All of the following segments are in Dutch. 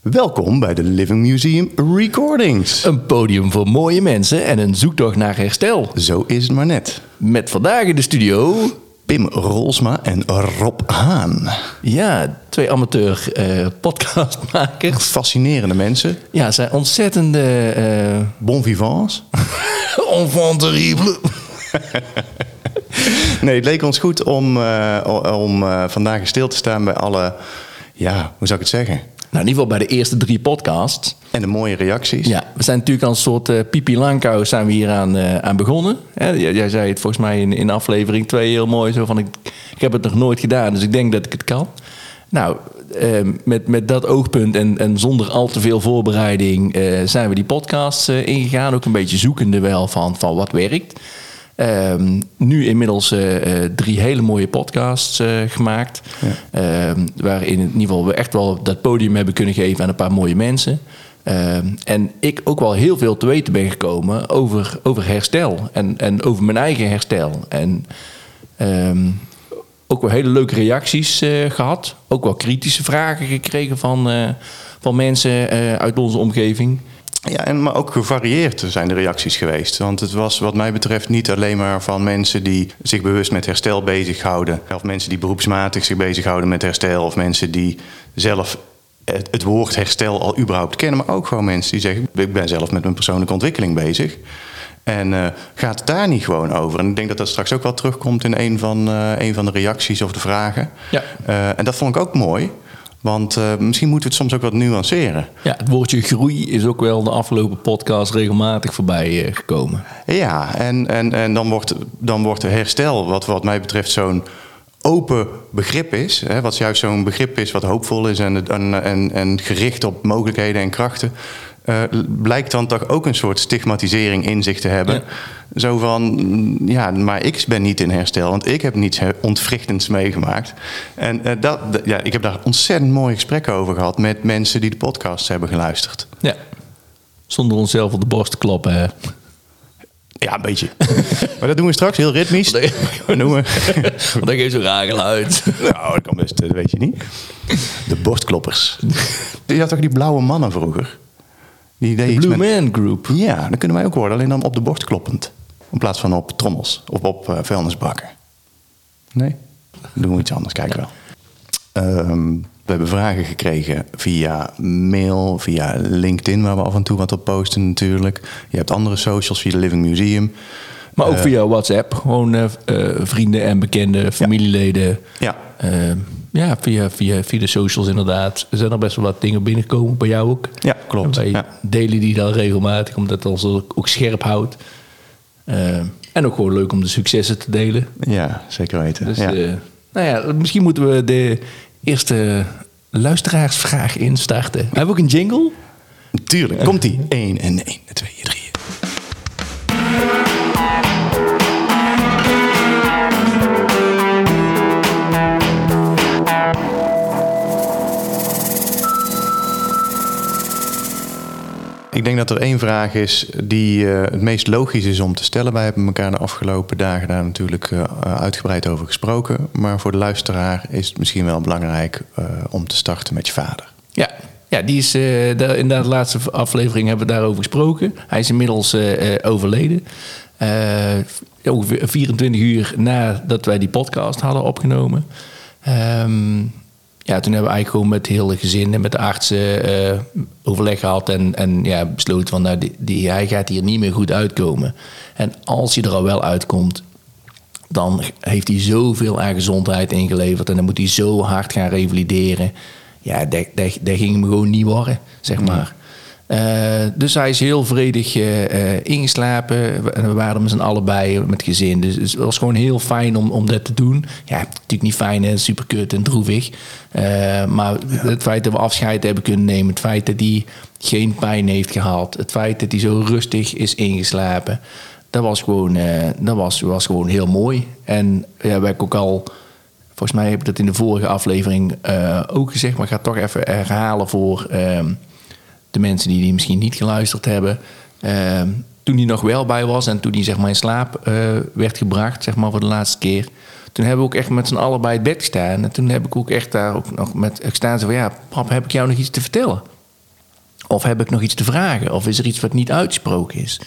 Welkom bij de Living Museum Recordings. Een podium voor mooie mensen en een zoektocht naar herstel. Zo is het maar net. Met vandaag in de studio... Pim Rolsma en Rob Haan. Ja, twee amateur eh, podcastmakers. Fascinerende mensen. Ja, zijn ontzettende... eh Bon vivants. enfant terrible. Nee, het leek ons goed om, eh, om vandaag stil te staan bij alle, ja, hoe zou ik het zeggen? Nou, in ieder geval bij de eerste drie podcasts. En de mooie reacties. Ja, we zijn natuurlijk als een soort eh pipi langkous zijn we hier aan, eh, aan begonnen. Hè, jij, jij zei het volgens mij in, in aflevering 2 heel mooi. Zo van, ik, ik heb het nog nooit gedaan, dus ik denk dat ik het kan. Nou, eh, met, met dat oogpunt en, en zonder al te veel voorbereiding eh, zijn we die podcasts ingegaan. Ook een beetje zoekende wel van, van wat werkt. Ehm, nu inmiddels eh, eh, drie hele mooie podcasts eh, gemaakt. Ehm, waarin in ieder geval we echt wel dat podium hebben kunnen geven aan een paar mooie mensen. Ehm, en ik ook wel heel veel te weten ben gekomen over, over herstel. En, en over mijn eigen herstel. En ook wel hele leuke reacties eh, gehad. Ook wel kritische vragen gekregen van, van mensen uit onze omgeving. Ja, en, maar ook gevarieerd zijn de reacties geweest. Want het was wat mij betreft niet alleen maar van mensen die zich bewust met herstel bezighouden. Of mensen die beroepsmatig zich bezighouden met herstel. Of mensen die zelf het, woord herstel al überhaupt kennen. Maar ook gewoon mensen die zeggen, ik ben zelf met mijn persoonlijke ontwikkeling bezig. En eh, gaat het daar niet gewoon over? En ik denk dat dat straks ook wel terugkomt in een van, eh, een van de reacties of de vragen. Ja. Eh, en dat vond ik ook mooi. Want eh, misschien moeten we het soms ook wat nuanceren. Ja, het woordje groei is ook wel de afgelopen podcast regelmatig voorbij eh, gekomen. Ja, en, en, en dan, wordt, dan wordt herstel, wat wat mij betreft zo'n open begrip is. Hè, wat juist zo'n begrip is wat hoopvol is en, en, en, en gericht op mogelijkheden en krachten. Eh, blijkt dan toch ook een soort stigmatisering in zich te hebben. Ja. Zo van, mm, ja, maar ik ben niet in herstel, want ik heb niets ontwrichtends meegemaakt. En eh, dat, ja, ik heb daar ontzettend mooie gesprekken over gehad met mensen die de podcast hebben geluisterd. Ja. Zonder onszelf op de borst te kloppen. hè. Ja, een beetje. maar dat doen we straks heel ritmisch. We noemen. Want dat geeft zo'n raar geluid. Nou, dat kan best, dat weet je niet. De borstkloppers. Je had toch die blauwe mannen vroeger? Die deed De iets Blue met- Man Group. Ja, dat kunnen wij ook worden, alleen dan op de borst kloppend. In plaats van op trommels of op eh, vuilnisbakken. Nee? Dan doen we iets anders, kijk wel. Ehm, we hebben vragen gekregen via mail, via LinkedIn, waar we af en toe wat op posten natuurlijk. Je hebt andere socials via de Living Museum. Maar ook via WhatsApp. Gewoon eh, eh, vrienden en bekenden, familieleden. Ja, Eh, ja, via, via, via de socials inderdaad. Er zijn er best wel wat dingen binnengekomen. Bij jou ook. Ja, klopt. En wij Ja. delen die dan regelmatig, omdat het ons ook scherp houdt. Eh, en ook gewoon leuk om de successen te delen. ja zeker weten. Dus ja. eh, nou ja, misschien moeten we de eerste luisteraarsvraag instarten. We hebben ook een jingle. Tuurlijk, komt ie. 1 en 1, 2, 3. Ik denk dat er één vraag is die eh, het meest logisch is om te stellen. Wij hebben elkaar de afgelopen dagen daar natuurlijk eh, uitgebreid over gesproken. Maar voor de luisteraar is het misschien wel belangrijk eh, om te starten met je vader. Ja, ja die is eh, daar, in de laatste aflevering hebben we daarover gesproken. Hij is inmiddels eh, eh, overleden. Eh, ongeveer 24 uur nadat wij die podcast hadden opgenomen. Ehm, ja, toen hebben we eigenlijk gewoon met het hele gezin en met de artsen eh, overleg gehad. En, en ja, besloten van, nou, die, die, hij gaat hier niet meer goed uitkomen. En als hij er al wel uitkomt, dan heeft hij zoveel aan gezondheid ingeleverd. En dan moet hij zo hard gaan revalideren. Ja, dat, dat, dat ging hem gewoon niet worden, zeg maar. Eh, dus hij is heel vredig eh, eh, ingeslapen. En we waren met z'n allebei met gezin. Dus het was gewoon heel fijn om, om dat te doen. Ja, natuurlijk niet fijn en super kut en droevig. Maar het feit dat we afscheid hebben kunnen nemen. Het feit dat hij geen pijn heeft gehad. Het feit dat hij zo rustig is ingeslapen. Dat was gewoon, dat was, was gewoon heel mooi. En ja, wij ook al... Volgens mij heb ik dat in de vorige aflevering ook gezegd. Maar ik ga het toch even herhalen voor... ehm, de mensen die die misschien niet geluisterd hebben. Ehm, toen hij nog wel bij was en toen hij zeg maar in slaap eh, werd gebracht, zeg maar voor de laatste keer. Toen hebben we ook echt met z'n allen bij het bed gestaan. En toen heb ik ook echt daar ook nog met gestaan. Zo van, ja, pap, heb ik jou nog iets te vertellen? Of heb ik nog iets te vragen? Of is er iets wat niet uitgesproken is?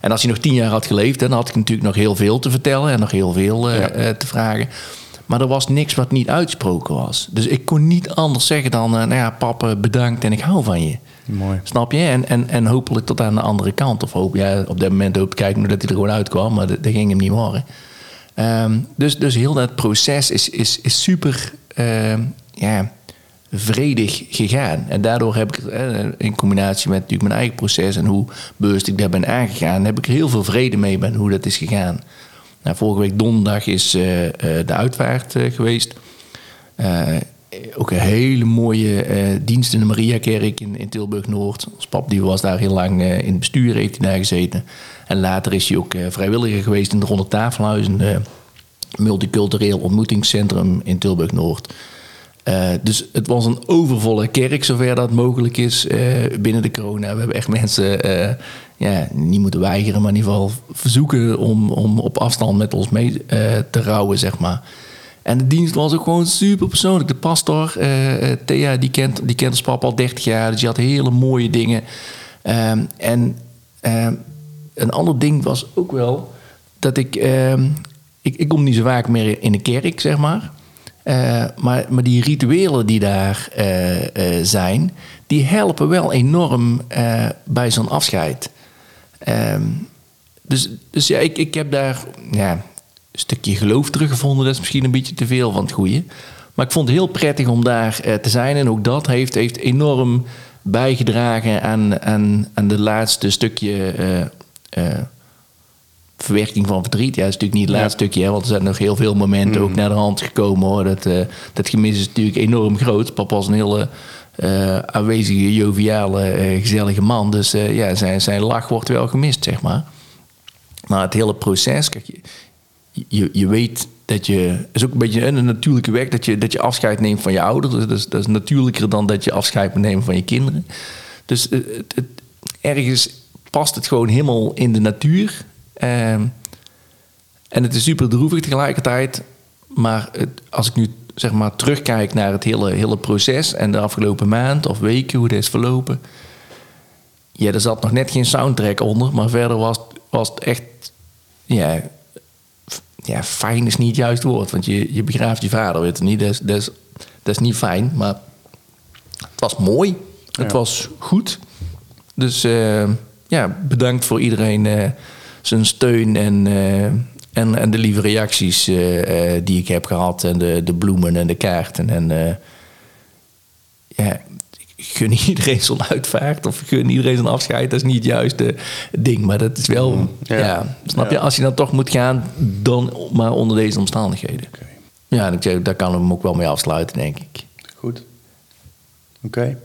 En als hij nog tien jaar had geleefd, dan had ik natuurlijk nog heel veel te vertellen en nog heel veel uh, uh, te vragen. Maar er was niks wat niet uitsproken was. Dus ik kon niet anders zeggen dan, uh, nou ja, papa, bedankt en ik hou van je. Mooi. Snap je? En, en, en hopelijk tot aan de andere kant. Of hoop, ja, op dat moment hoop ik kijken dat hij er gewoon uitkwam, maar dat, dat ging hem niet worden. Um, dus, dus heel dat proces is, is, is super uh, ja, vredig gegaan. En daardoor heb ik, in combinatie met natuurlijk mijn eigen proces en hoe bewust ik daar ben aangegaan, heb ik er heel veel vrede mee ben hoe dat is gegaan. Nou, vorige week donderdag is uh, uh, de uitvaart uh, geweest. ook een hele mooie dienst in de Mariakerk in, in Tilburg-Noord. Ons pap die was daar heel lang in het bestuur, heeft hij daar gezeten. En later is hij ook vrijwilliger geweest in de Ronde Tafelhuis, een multicultureel ontmoetingscentrum in Tilburg-Noord. Uh, dus het was een overvolle kerk, zover dat mogelijk is uh, binnen de corona. We hebben echt mensen uh, ja, niet moeten weigeren, maar in ieder geval verzoeken om, om op afstand met ons mee te rouwen, zeg maar. En de dienst was ook gewoon super persoonlijk. De pastor, Thea, die kent, die kent ons papa al 30 jaar, dus die had hele mooie dingen. Ehm, en ehm, een ander ding was ook wel dat ik, ehm, ik... Ik kom niet zo vaak meer in de kerk, zeg maar. Uh, maar, maar die rituelen die daar uh, uh, zijn, die helpen wel enorm bij zo'n afscheid. Um, dus, dus ja, ik, ik heb daar ja, een stukje geloof teruggevonden. Dat is misschien een beetje te veel van het goede. Maar ik vond het heel prettig om daar te zijn. En ook dat heeft, heeft enorm bijgedragen aan, aan, aan de laatste stukje verwerking van verdriet. Ja, dat is natuurlijk niet het laatste stukje, hè, want er zijn nog heel veel momenten ook naar de hand gekomen. Hoor. Dat, uh, dat gemis is natuurlijk enorm groot. Papa was een hele uh, aanwezige, joviale, uh, gezellige man. Dus ja, zijn, zijn lach wordt wel gemist, zeg maar. Maar het hele proces, kijk, je, je, je weet dat je... Het is ook een beetje een natuurlijke weg dat je, dat je afscheid neemt van je ouders. Dus dat is, dat is natuurlijker dan dat je afscheid moet nemen van je kinderen. Dus het, het, ergens past het gewoon helemaal in de natuur. Um, en het is super droevig tegelijkertijd. Maar het, als ik nu zeg maar terugkijk naar het hele, hele proces en de afgelopen maand of weken, hoe het is verlopen. Ja, er zat nog net geen soundtrack onder, maar verder was, was het echt. Ja, ja, fijn is niet het juiste woord, want je, je begraaft je vader, weet je niet. Dat is, dat, is, dat is niet fijn, maar het was mooi. Het ja. was goed. Dus uh, ja, bedankt voor iedereen. Uh, zijn steun en, uh, en, en de lieve reacties uh, uh, die ik heb gehad. En de, de bloemen en de kaarten. En ja, gun iedereen zo'n uitvaart of gun iedereen zo'n afscheid. Dat is niet het juiste ding. Maar dat is wel, ja. ja. snap je? Als je dan toch moet gaan, dan maar onder deze omstandigheden. Okay. Ja, en ik zeg, daar kan ik hem ook wel mee afsluiten, denk ik. Goed. Oké. Okay.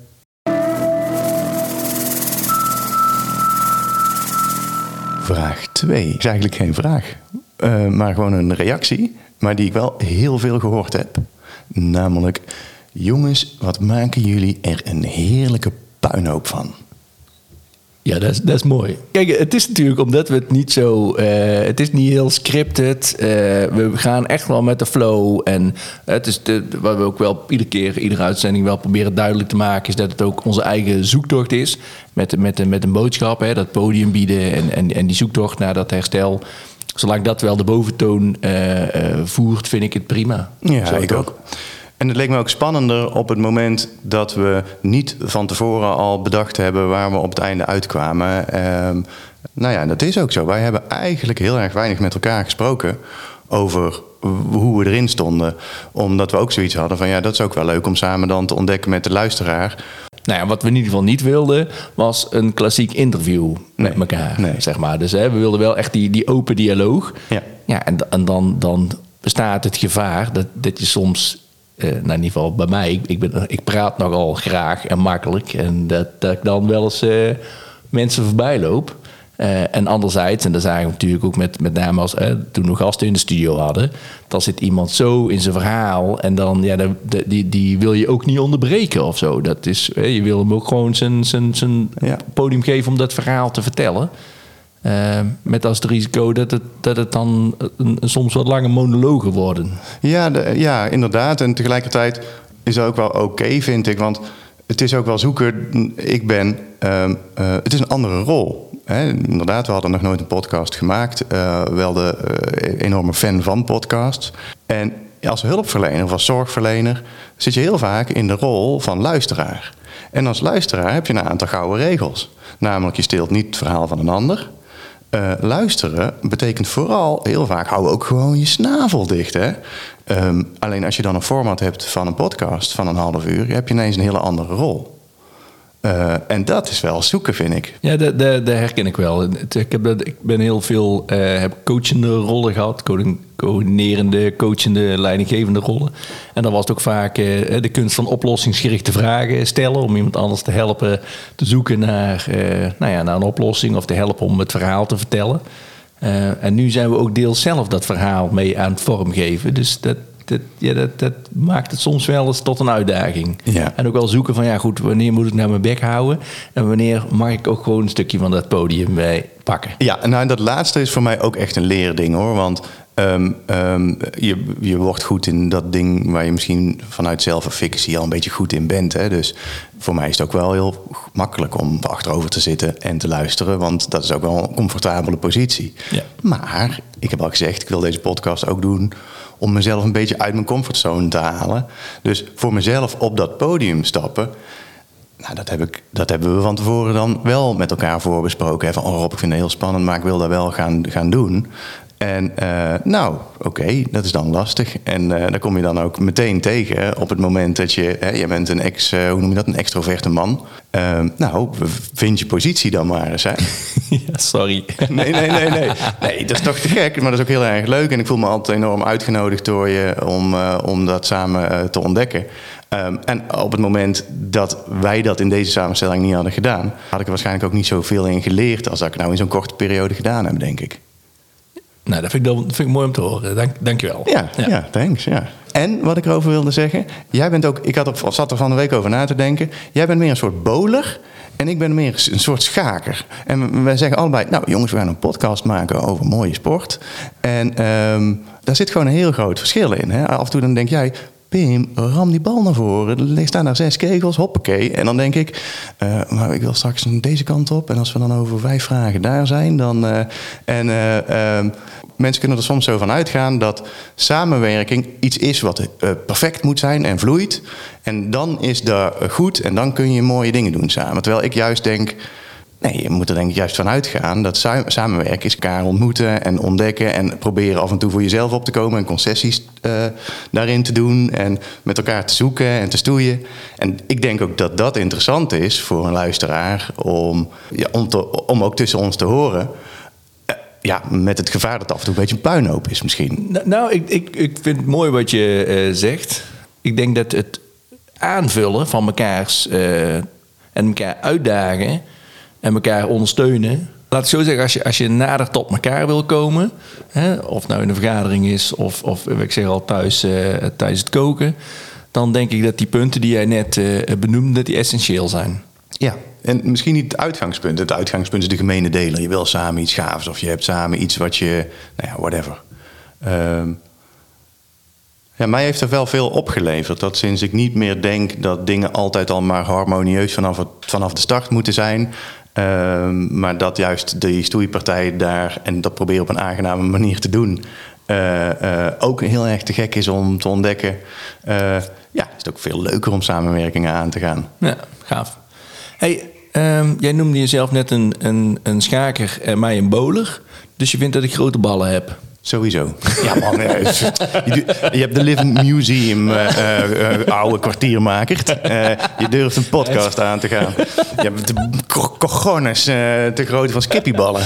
Vraag 2 is eigenlijk geen vraag, uh, maar gewoon een reactie, maar die ik wel heel veel gehoord heb. Namelijk, jongens, wat maken jullie er een heerlijke puinhoop van? Ja, dat is, dat is mooi. Kijk, het is natuurlijk omdat we het niet zo... Uh, het is niet heel scripted. Uh, we gaan echt wel met de flow. En het is de, wat we ook wel iedere keer, iedere uitzending wel proberen duidelijk te maken... is dat het ook onze eigen zoektocht is. Met, met, met een boodschap, hè, dat podium bieden en, en, en die zoektocht naar dat herstel. Zolang dat wel de boventoon uh, voert, vind ik het prima. Ja, Zo ik ook. En het leek me ook spannender op het moment dat we niet van tevoren al bedacht hebben waar we op het einde uitkwamen. Um, nou ja, dat is ook zo. Wij hebben eigenlijk heel erg weinig met elkaar gesproken over hoe we erin stonden. Omdat we ook zoiets hadden van ja, dat is ook wel leuk om samen dan te ontdekken met de luisteraar. Nou ja, wat we in ieder geval niet wilden, was een klassiek interview met elkaar. Nee. Zeg maar. Dus hè, we wilden wel echt die, die open dialoog. Ja. Ja, en, en dan, dan bestaat het gevaar dat, dat je soms uh, nou in ieder geval bij mij, ik, ik, ben, ik praat nogal graag en makkelijk. En dat, dat ik dan wel eens uh, mensen voorbij loop. Uh, en anderzijds, en dat zagen we natuurlijk ook met, met name als toen we gasten in de studio hadden, dan zit iemand zo in zijn verhaal en dan, ja, de, de, die, die wil je ook niet onderbreken of zo. Dat is, je wil hem ook gewoon zijn, zijn, zijn ja. podium geven om dat verhaal te vertellen. Uh, met als het risico dat het, dat het dan soms wat lange monologen worden. Ja, ja, inderdaad. En tegelijkertijd is dat ook wel oké, vind ik. Want het is ook wel zoeken. Ik ben. ehm, eh, het is een andere rol. Hè, inderdaad, we hadden nog nooit een podcast gemaakt. Eh, wel de eh, enorme fan van podcasts. En als hulpverlener of als zorgverlener zit je heel vaak in de rol van luisteraar. En als luisteraar heb je een aantal gouden regels. Namelijk, je steelt niet het verhaal van een ander. Eh, luisteren betekent vooral heel vaak hou ook gewoon je snavel dicht. Hè? Ehm, alleen als je dan een format hebt van een podcast van een half uur, heb je ineens een hele andere rol. Eh, en dat is wel zoeken, vind ik. Ja, dat, herken ik wel. Ik, heb, ik ben heel veel eh, heb coachende rollen gehad. co- Coördinerende, coachende, leidinggevende rollen. En dan was het ook vaak eh, de kunst van oplossingsgerichte vragen stellen. Om iemand anders te helpen te zoeken naar, nou ja, naar een oplossing. Of te helpen om het verhaal te vertellen. En nu zijn we ook deels zelf dat verhaal mee aan het vormgeven. Dus dat, dat, ja, dat, dat maakt het soms wel eens tot een uitdaging. Ja. En ook wel zoeken van, ja goed, wanneer moet ik nou mijn bek houden? En wanneer mag ik ook gewoon een stukje van dat podium bij pakken? Ja, nou en dat laatste is voor mij ook echt een leerding hoor. Want ehm, ehm, je, je wordt goed in dat ding waar je misschien vanuit zelffictie al een beetje goed in bent. Hè? Dus voor mij is het ook wel heel makkelijk om achterover te zitten en te luisteren. Want dat is ook wel een comfortabele positie. Ja. Maar ik heb al gezegd, ik wil deze podcast ook doen om mezelf een beetje uit mijn comfortzone te halen. Dus voor mezelf op dat podium stappen. Nou, dat, heb ik, dat hebben we van tevoren dan wel met elkaar voorbesproken. Hè? Van, oh Rob, ik vind het heel spannend, maar ik wil dat wel gaan, gaan doen. En eh, nou, oké, dat is dan lastig. En eh daar kom je dan ook meteen tegen op het moment dat je... Hè, je bent een ex, eh, hoe noem je dat, een extroverte man. Eh, nou, vind je positie dan maar eens. Hè? ja, sorry. Nee, nee, nee, nee. Nee, dat is toch te gek, maar dat is ook heel erg leuk. En ik voel me altijd enorm uitgenodigd door je om, om dat samen te ontdekken. Ehm, en op het moment dat wij dat in deze samenstelling niet hadden gedaan, had ik er waarschijnlijk ook niet zoveel in geleerd als dat ik nou in zo'n korte periode gedaan heb, denk ik. Nou, dat vind ik, dat vind ik mooi om te horen. Dank, dank je wel. Ja, ja. thanks. Ja. En wat ik erover wilde zeggen, jij bent ook, ik had er, zat er van de week over na te denken. Jij bent meer een soort bowler en ik ben meer een soort schaker. En wij zeggen allebei, nou jongens, we gaan een podcast maken over mooie sport. En ehm, daar zit gewoon een heel groot verschil in. Hè? Af en toe dan denk jij, Pim, ram die bal naar voren. Er staan daar zes kegels, hoppakee. En dan denk ik, maar ik wil straks deze kant op. En als we dan over vijf vragen daar zijn, dan... eh, en eh, ehm, mensen kunnen er soms zo van uitgaan dat samenwerking iets is wat perfect moet zijn en vloeit. En dan is dat goed en dan kun je mooie dingen doen samen. Terwijl ik juist denk, nee, je moet er denk ik juist van uitgaan dat sa- samenwerken is elkaar ontmoeten en ontdekken en proberen af en toe voor jezelf op te komen en concessies eh, daarin te doen en met elkaar te zoeken en te stoeien. En ik denk ook dat dat interessant is voor een luisteraar om, ja, om, te, om ook tussen ons te horen. Eh, Ja, met het gevaar dat af en toe een beetje een puinhoop is misschien. Nou, ik, ik, ik vind het mooi wat je eh, zegt. Ik denk dat het aanvullen van mekaars en elkaar uitdagen en elkaar ondersteunen. Laat ik zo zeggen, als je, als je nader tot elkaar wil komen, hè, of nou in een vergadering is of, of ik zeg al thuis eh, tijdens het koken, dan denk ik dat die punten die jij net eh, benoemde, die essentieel zijn. Ja, en misschien niet het uitgangspunt. Het uitgangspunt is de gemene deler. Je wil samen iets gaafs of je hebt samen iets wat je... Nou ja, whatever. Ehm, ja, mij heeft er wel veel opgeleverd. Dat sinds ik niet meer denk dat dingen altijd al maar harmonieus vanaf, vanaf de start moeten zijn... ehm, maar dat juist die stoeipartij daar, en dat proberen op een aangename manier te doen... eh, eh, ook heel erg te gek is om te ontdekken. Eh, ja, is het ook veel leuker om samenwerkingen aan te gaan. Ja, gaaf. Hey, ehm, jij noemde jezelf net een, een, een schaker en mij een bowler. Dus je vindt dat ik grote ballen heb. Sowieso. Ja, man. je, je hebt de Living Museum, eh, eh, eh, oude kwartiermaker. Je durft een podcast aan te gaan. Je hebt de co- cojones te groot van skippieballen.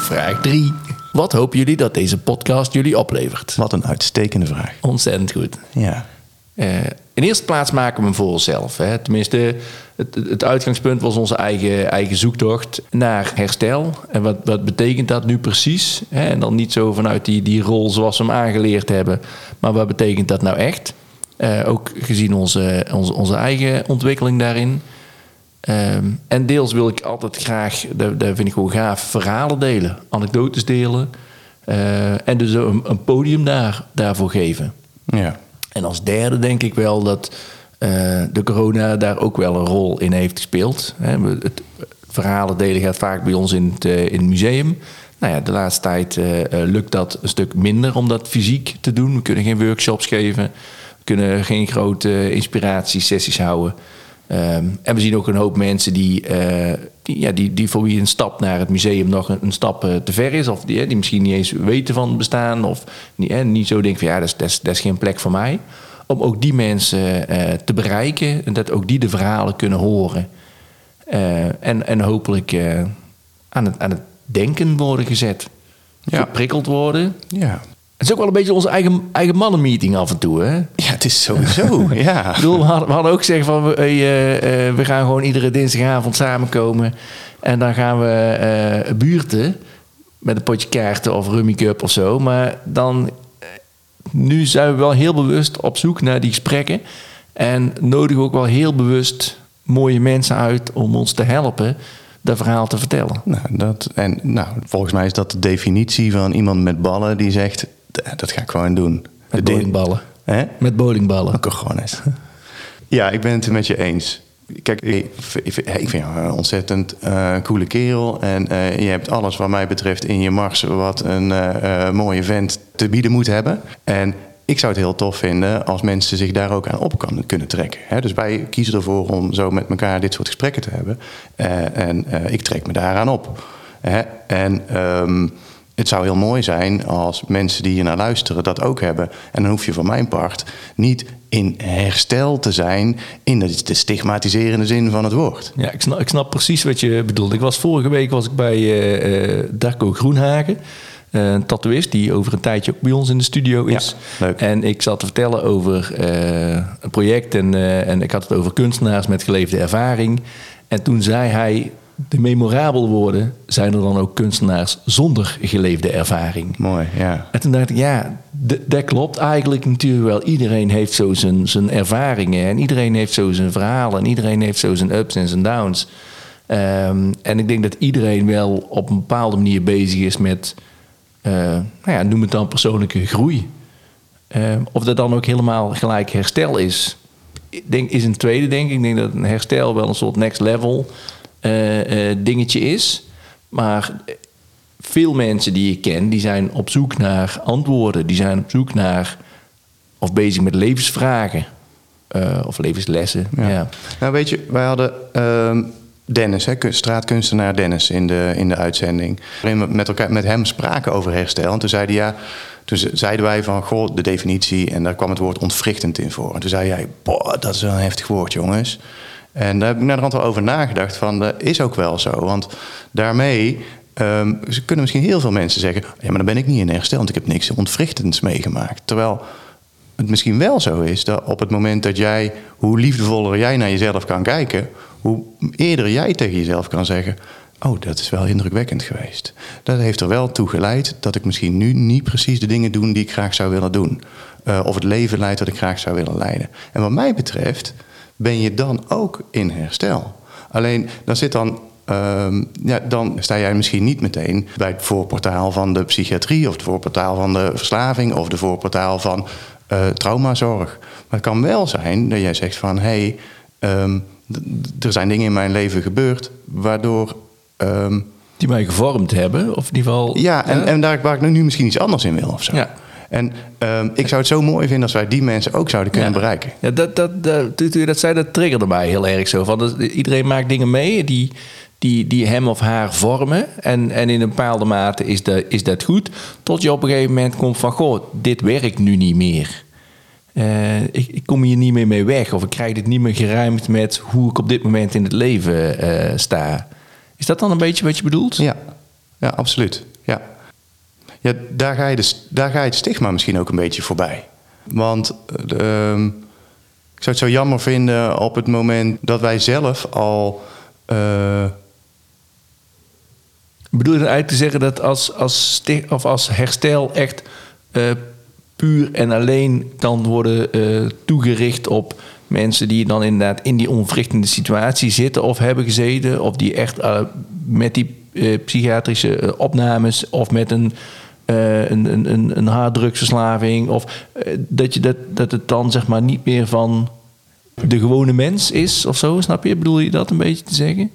Vraag 3. Wat hopen jullie dat deze podcast jullie oplevert? Wat een uitstekende vraag. Ontzettend goed. Ja. In eerste plaats maken we hem voor onszelf. Hè. Tenminste, het, het uitgangspunt was onze eigen, eigen zoektocht naar herstel. En wat, wat betekent dat nu precies? Hè? En dan niet zo vanuit die, die rol zoals we hem aangeleerd hebben. Maar wat betekent dat nou echt? Eh, ook gezien onze, onze, onze eigen ontwikkeling daarin. Ehm, en deels wil ik altijd graag, dat, dat vind ik gewoon gaaf, verhalen delen, anekdotes delen. Eh, en dus een, een podium daar, daarvoor geven. Ja. En als derde denk ik wel dat eh, de corona daar ook wel een rol in heeft gespeeld. Hè, het verhalen delen gaat vaak bij ons in het, eh, in museum. Nou ja, de laatste tijd eh, lukt dat een stuk minder om dat fysiek te doen. We kunnen geen workshops geven. We kunnen geen grote inspiratiesessies houden. Ehm, en we zien ook een hoop mensen die, eh, die, ja, die, die voor wie een stap naar het museum nog een, een stap eh, te ver is. Of die, die misschien niet eens weten van het bestaan. Of niet, eh, niet zo denken van ja, dat is, dat, is, dat is geen plek voor mij. Om ook die mensen eh, te bereiken. En dat ook die de verhalen kunnen horen. En, en hopelijk aan, het, aan het denken worden gezet. Ja. Geprikkeld worden. Ja. Het is ook wel een beetje onze eigen, eigen mannenmeeting af en toe. Hè? Ja, het is sowieso. ja. Ik bedoel, we hadden, we hadden ook gezegd van we, eh, eh, we gaan gewoon iedere dinsdagavond samenkomen. En dan gaan we eh, buurten met een potje kaarten of rummy cup of zo. Maar dan, nu zijn we wel heel bewust op zoek naar die gesprekken. En nodigen ook wel heel bewust mooie mensen uit om ons te helpen dat verhaal te vertellen. Nou, dat, en nou, volgens mij is dat de definitie van iemand met ballen die zegt: "D- dat ga ik gewoon doen. Met De bowlingballen. Hè? Met bowlingballen. Ook gewoon eens. Ja, ik ben het er met je eens. Kijk, ik vind ik vind jou een ontzettend eh, coole kerel. En eh, je hebt alles wat mij betreft in je mars wat een eh, mooie vent te bieden moet hebben. En ik zou het heel tof vinden als mensen zich daar ook aan op kan, kunnen trekken. Hè? Dus wij kiezen ervoor om zo met elkaar dit soort gesprekken te hebben. En ik trek me daaraan op. Hè? En ehm, het zou heel mooi zijn als mensen die hier naar luisteren dat ook hebben. En dan hoef je van mijn part niet in herstel te zijn in de, de stigmatiserende zin van het woord. Ja, ik snap, ik snap precies wat je bedoelt. Ik was vorige week was ik bij eh, Darko Groenhagen. eh, Een tatoeïst die over een tijdje ook bij ons in de studio is. Ja, leuk. En ik zat te vertellen over een project en, en ik had het over kunstenaars met geleefde ervaring. En toen zei hij, de memorabel woorden zijn er dan ook kunstenaars zonder geleefde ervaring. Mooi, ja. En toen dacht ik, ja, dat klopt eigenlijk natuurlijk wel. Iedereen heeft zo zijn, zijn ervaringen en iedereen heeft zo zijn verhalen en iedereen heeft zo zijn ups en zijn downs. Ehm, en ik denk dat iedereen wel op een bepaalde manier bezig is met, eh, nou ja, noem het dan persoonlijke groei. Ehm, of dat dan ook helemaal gelijk herstel is, ik denk, is een tweede denk ik. Ik denk dat een herstel wel een soort next level dingetje is. Maar veel mensen die ik ken, die zijn op zoek naar antwoorden. Die zijn op zoek naar of bezig met levensvragen. eh, of levenslessen. Ja. Ja. Nou, weet je, wij hadden ehm, Dennis, hè, kun- straatkunstenaar Dennis, in de, in de uitzending. Waarin we met, elkaar, met hem spraken over herstel. En toen, zei hij, ja, toen ze- zeiden wij van, goh, de definitie. En daar kwam het woord ontwrichtend in voor. En toen zei jij, boah, dat is wel een heftig woord, jongens. En daar heb ik naar de rand wel over nagedacht. Van, dat is ook wel zo. Want daarmee ehm, kunnen misschien heel veel mensen zeggen... ja, maar dan ben ik niet in herstel, want ik heb niks ontwrichtends meegemaakt. Terwijl het misschien wel zo is dat op het moment dat jij, hoe liefdevoller jij naar jezelf kan kijken, hoe eerder jij tegen jezelf kan zeggen: Oh, dat is wel indrukwekkend geweest. Dat heeft er wel toe geleid dat ik misschien nu niet precies de dingen doe die ik graag zou willen doen. Eh, of het leven leidt dat ik graag zou willen leiden. En wat mij betreft ben je dan ook in herstel. Alleen dan zit dan Ehm, ja, dan sta jij misschien niet meteen bij het voorportaal van de psychiatrie of het voorportaal van de verslaving of de voorportaal van eh, traumazorg. Maar het kan wel zijn dat jij zegt van hé, hey, ehm, er zijn dingen in mijn leven gebeurd waardoor. ehm, Die mij gevormd hebben. Of in ieder geval... ja, en, en daar waar ik nu misschien iets anders in wil of zo. Ja. En ehm, ik zou het zo mooi vinden als wij die mensen ook zouden kunnen Ja. bereiken. Ja, dat, dat, dat, je dat zei, dat triggerde mij heel erg zo. Van, dat- iedereen maakt dingen mee die, die, die hem of haar vormen. En, en in een bepaalde mate is dat, is dat goed. Tot je op een gegeven moment komt van... Goh, dit werkt nu niet meer. Eh, ik, ik kom hier niet meer mee weg. Of ik krijg dit niet meer geruimd met hoe ik op dit moment in het leven eh, sta. Is dat dan een beetje wat je bedoelt? Ja, ja absoluut. Ja. Daar, ga je daar ga je het stigma misschien ook een beetje voorbij. Want eh, ehm, ik zou het zo jammer vinden op het moment dat wij zelf al. eh, Bedoel je dan eigenlijk te zeggen dat als, als, sti- of als herstel echt eh, puur en alleen kan worden eh, toegericht op mensen die dan inderdaad in die onwrichtende situatie zitten of hebben gezeten, of die echt met die psychiatrische opnames of met een eh, een, een, een, een harddrugsverslaving. Of eh, dat, je dat, dat het dan zeg maar niet meer van de gewone mens is of zo, snap je? Bedoel je dat een beetje te zeggen?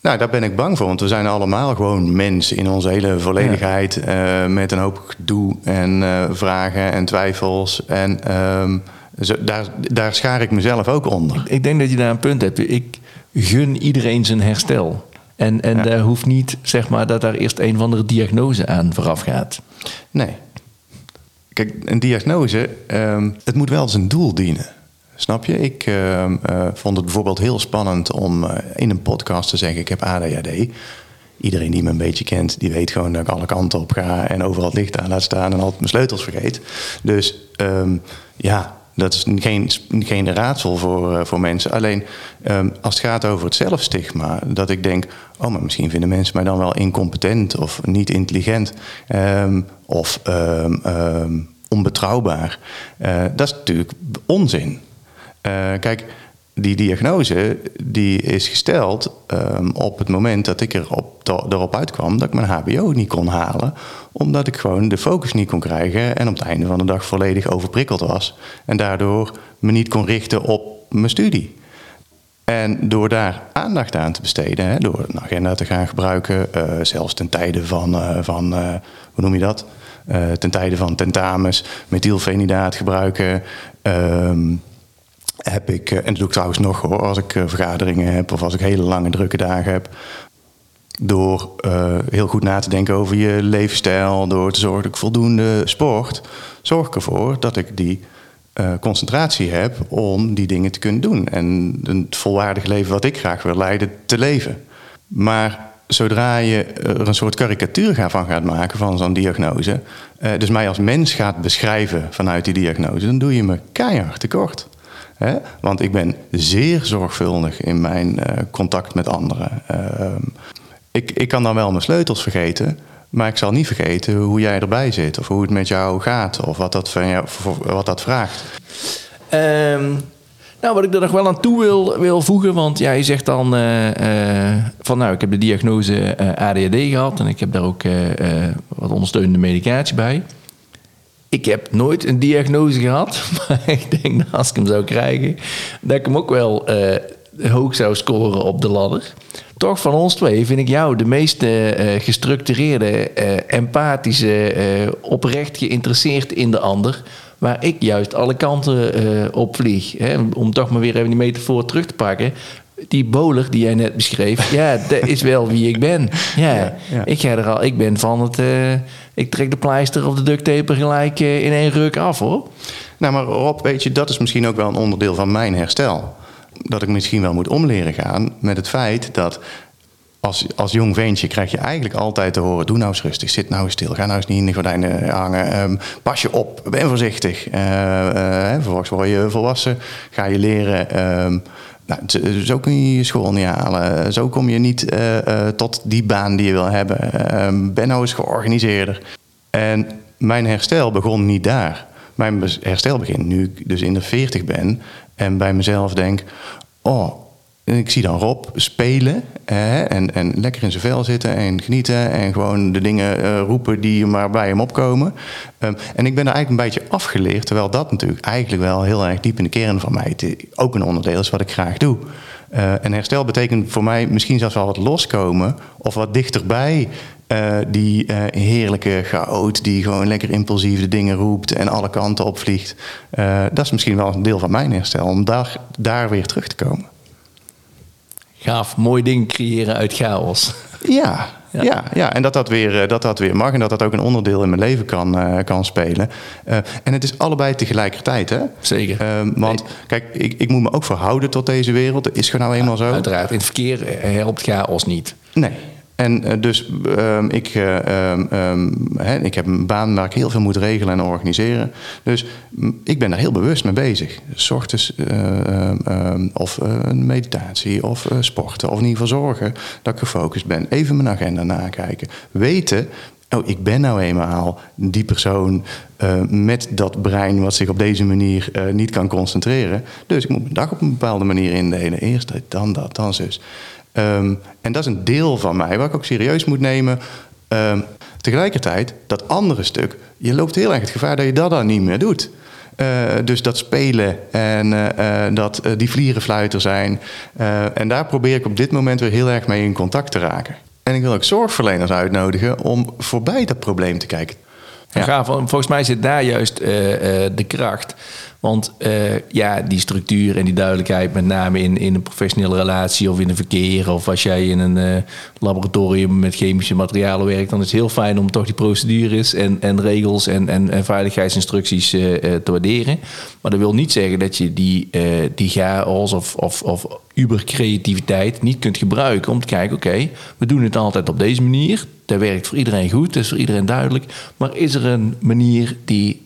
Nou, daar ben ik bang voor, want we zijn allemaal gewoon mensen in onze hele volledigheid. eh, met een hoop gedoe en vragen en twijfels. En ehm, zo, daar, daar schaar ik mezelf ook onder. Ik denk dat je daar een punt hebt. Ik gun iedereen zijn herstel. En, en Ja. daar hoeft niet, zeg maar, dat daar eerst een of andere diagnose aan vooraf gaat. Nee. Kijk, een diagnose, ehm, het moet wel zijn doel dienen. Snap je? Ik ehm, eh, vond het bijvoorbeeld heel spannend om eh, in een podcast te zeggen: Ik heb ADHD. Iedereen die me een beetje kent, die weet gewoon dat ik alle kanten op ga en overal het licht aan laat staan en altijd mijn sleutels vergeet. Dus ehm, ja, dat is geen, geen raadsel voor, eh, voor mensen. Alleen als het gaat over het zelfstigma, dat ik denk: Oh, maar misschien vinden mensen mij dan wel incompetent of niet intelligent ehm, of ehm, ehm, onbetrouwbaar. Eh, dat is natuurlijk onzin. Eh, kijk, die diagnose die is gesteld op het moment dat ik erop, erop uitkwam dat ik mijn HBO niet kon halen. Omdat ik gewoon de focus niet kon krijgen en op het einde van de dag volledig overprikkeld was. En daardoor me niet kon richten op mijn studie. En door daar aandacht aan te besteden, hè, door een agenda te gaan gebruiken, eh, zelfs ten tijde van, eh, van eh, hoe noem je dat? Ten tijde van tentamens, methylfenidaat gebruiken. ehm, heb ik, en dat doe ik trouwens nog hoor, als ik vergaderingen heb of als ik hele lange drukke dagen heb. Door heel goed na te denken over je levensstijl, door te zorgen dat ik voldoende sport, zorg ik ervoor dat ik die eh, concentratie heb om die dingen te kunnen doen. En het volwaardig leven wat ik graag wil leiden, te leven. Maar zodra je er een soort karikatuur van gaat maken van zo'n diagnose, eh, dus mij als mens gaat beschrijven vanuit die diagnose, dan doe je me keihard tekort. Hè? Want ik ben zeer zorgvuldig in mijn eh, contact met anderen. Ehm, ik, ik kan dan wel mijn sleutels vergeten, maar ik zal niet vergeten hoe jij erbij zit, of hoe het met jou gaat, of wat dat, van jou, wat dat vraagt. Ehm, nou, wat ik er nog wel aan toe wil, wil voegen, want jij zegt dan eh, eh, van nou, ik heb de diagnose eh, ADHD gehad en ik heb daar ook wat ondersteunende medicatie bij. Ik heb nooit een diagnose gehad, maar ik denk dat als ik hem zou krijgen, dat ik hem ook wel hoog zou scoren op de ladder. Toch van ons twee vind ik jou de meest eh, eh, gestructureerde, eh, empathische, oprecht geïnteresseerd in de ander. Waar ik juist alle kanten op vlieg. Hè? Om toch maar weer even die metafoor terug te pakken. Die boler die jij net beschreef, ja, dat is wel wie ik ben. Ja, Ja, ja. ik ga er al, ik ben van het, ik trek de pleister of de duct tape gelijk in één ruk af hoor. Nou, maar Rob, weet je, dat is misschien ook wel een onderdeel van mijn herstel. Dat ik misschien wel moet omleren gaan met het feit dat als, als jong ventje krijg je eigenlijk altijd te horen: doe nou eens rustig, zit nou eens stil, ga nou eens niet in de gordijnen hangen, ehm, pas je op, ben voorzichtig. Eh, eh, vervolgens word je volwassen, ga je leren. ehm, nou, zo kun je je school niet halen. Zo kom je niet eh, tot die baan die je wil hebben. Ehm, ben nou eens georganiseerder. En mijn herstel begon niet daar. Mijn herstel begint nu ik dus in de 40 ben en bij mezelf denk: Oh, ik zie dan Rob spelen hè, en, en lekker in zijn vel zitten en genieten en gewoon de dingen eh, roepen die maar bij hem opkomen. Ehm, en ik ben er eigenlijk een beetje afgeleerd, terwijl dat natuurlijk eigenlijk wel heel erg diep in de kern van mij ook een onderdeel is wat ik graag doe. Eh, en herstel betekent voor mij misschien zelfs wel wat loskomen of wat dichterbij eh, die eh, heerlijke chaot die gewoon lekker impulsief de dingen roept en alle kanten opvliegt. Eh, dat is misschien wel een deel van mijn herstel, om daar, daar weer terug te komen. Gaaf, mooi ding creëren uit chaos. Ja, Ja. ja. Ja, en dat dat, weer, dat dat weer mag en dat dat ook een onderdeel in mijn leven kan, kan spelen. En het is allebei tegelijkertijd, hè? Zeker. Want kijk, ik, ik moet me ook verhouden tot deze wereld. Dat is gewoon nou eenmaal zo. Uiteraard, in het verkeer helpt chaos niet. Nee. En eh, dus ehm, ik, eh, ehm, ehm, ik heb een baan waar ik heel veel moet regelen en organiseren. Dus mm, ik ben daar heel bewust mee bezig. ochtends eh, of een meditatie of sporten. Of in ieder geval zorgen dat ik gefocust ben. Even mijn agenda nakijken. Weten, oh, ik ben nou eenmaal die persoon met dat brein wat zich op deze manier niet kan concentreren. Dus ik moet mijn dag op een bepaalde manier indelen. Eerst dit, dan dat, dan zus. Ehm, en dat is een deel van mij waar ik ook serieus moet nemen. Ehm, tegelijkertijd, dat andere stuk, je loopt heel erg het gevaar dat je dat dan niet meer doet. Uh, dus dat spelen en uh, dat die vlierenfluiter zijn. en daar probeer ik op dit moment weer heel erg mee in contact te raken. En ik wil ook zorgverleners uitnodigen om voorbij dat probleem te kijken. Ja. volgens mij zit daar juist de kracht. Want uh, ja, die structuur en die duidelijkheid, met name in, in een professionele relatie of in een verkeer, of als jij in een uh, laboratorium met chemische materialen werkt, dan is het heel fijn om toch die procedures en, en regels en, en, veiligheidsinstructies uh, te waarderen. Maar dat wil niet zeggen dat je die, die chaos of, of, of ubercreativiteit niet kunt gebruiken om te kijken, oké, we doen het altijd op deze manier. Dat werkt voor iedereen goed, dat is voor iedereen duidelijk. Maar is er een manier die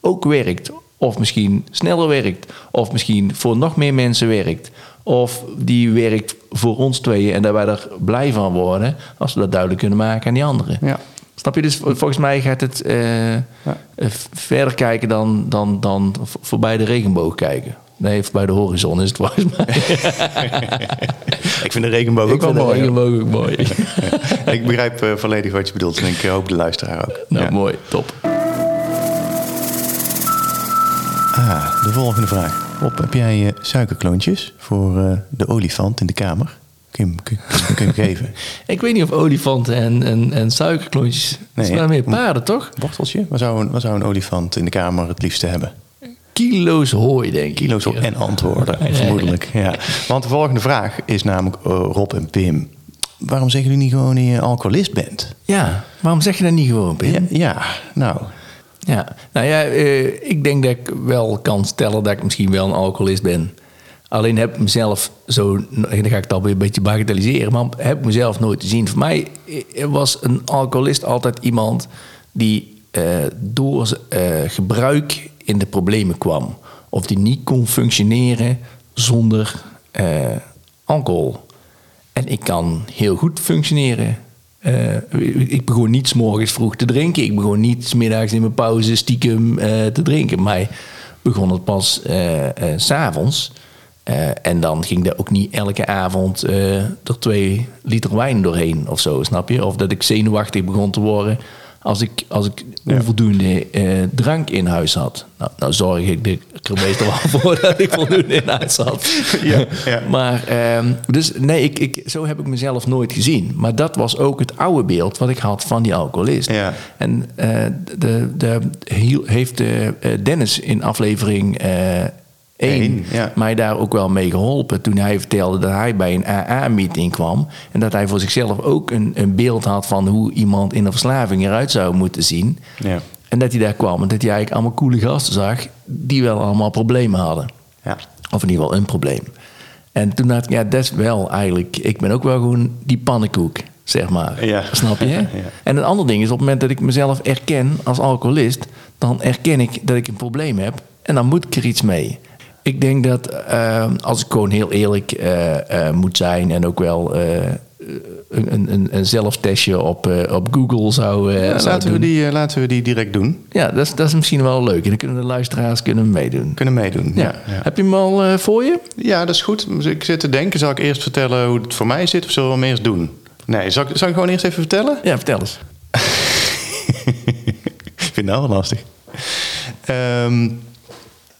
ook werkt of misschien sneller werkt. Of misschien voor nog meer mensen werkt. Of die werkt voor ons tweeën en dat wij er blij van worden. Als we dat duidelijk kunnen maken aan die anderen. Ja. Snap je? Dus volgens mij gaat het uh, ja. verder kijken dan, dan, dan voorbij de regenboog kijken. Nee, voorbij de horizon is het volgens mij. ik vind de regenboog ook wel mooi. de regenboog ook mooi. ik begrijp uh, volledig wat je bedoelt en ik hoop de luisteraar ook. Nou, mooi. Top. Ah, de volgende vraag. Op, heb jij uh, suikerklontjes voor uh, de olifant in de kamer? Kun je, kun, je geven? ik weet niet of olifanten en, en, en suikerklontjes... Nee, het zijn meer paarden, toch? Worteltje? Wat zou, een, wat zou een olifant in de kamer het liefste hebben? Kilo's hooi, denk ik. Kilo's hooi en antwoorden, vermoedelijk. Ja. Want de volgende vraag is namelijk uh, Rob en Pim. Waarom zeggen jullie niet gewoon dat je alcoholist bent? Ja, waarom zeg je dat niet gewoon, Pim? Ja, ja nou... Ja, nou ja, uh, ik denk dat ik wel kan stellen dat ik misschien wel een alcoholist ben. Alleen heb ik mezelf zo, dan ga ik het alweer een beetje bagatelliseren, maar heb ik mezelf nooit gezien. Voor mij eh, was een alcoholist altijd iemand die uh, door gebruik in de problemen kwam. Of die niet kon functioneren zonder alcohol. En ik kan heel goed functioneren uh, ik begon niet morgens vroeg te drinken. Ik begon niet middags in mijn pauze stiekem uh, te drinken. Maar begon het pas uh, s'avonds. en dan ging er ook niet elke avond er twee liter wijn doorheen of zo, snap je? Of dat ik zenuwachtig begon te worden als ik, als ik onvoldoende eh, drank in huis had. Nou, nou zorg ik er meestal wel voor dat ik voldoende in huis had. Ja, ja. Maar, ehm, dus nee, ik, ik, zo heb ik mezelf nooit gezien. Maar dat was ook het oude beeld wat ik had van die alcoholist. Ja. En uh, de, de, heeft uh, Dennis in aflevering één, ja. mij daar ook wel mee geholpen. Toen hij vertelde dat hij bij een AA-meeting kwam. En dat hij voor zichzelf ook een, een beeld had van hoe iemand in een verslaving eruit zou moeten zien. Ja. En dat hij daar kwam en dat hij eigenlijk allemaal coole gasten zag die wel allemaal problemen hadden. Ja. Of in ieder geval een probleem. En toen dacht ik, ja, dat is wel eigenlijk... Ik ben ook wel gewoon die pannenkoek, zeg maar. Ja. Snap je? Ja. En een ander ding is, op het moment dat ik mezelf erken als alcoholist... dan erken ik dat ik een probleem heb en dan moet ik er iets mee. Ik denk dat uh, als ik gewoon heel eerlijk uh, uh, moet zijn en ook wel een, een, een zelftestje op, op Google zou, ja, zou laten, we die, laten we die direct doen. Ja, dat is, dat is misschien wel leuk. En dan kunnen de luisteraars kunnen meedoen. Kunnen meedoen. Ja. ja. Heb je hem al voor je? Ja, dat is goed. Ik zit te denken, zal ik eerst vertellen hoe het voor mij zit of zullen we hem eerst doen? Nee, zal ik, zal ik gewoon eerst even vertellen? Ja, vertel eens. ik vind het nou wel lastig. Um,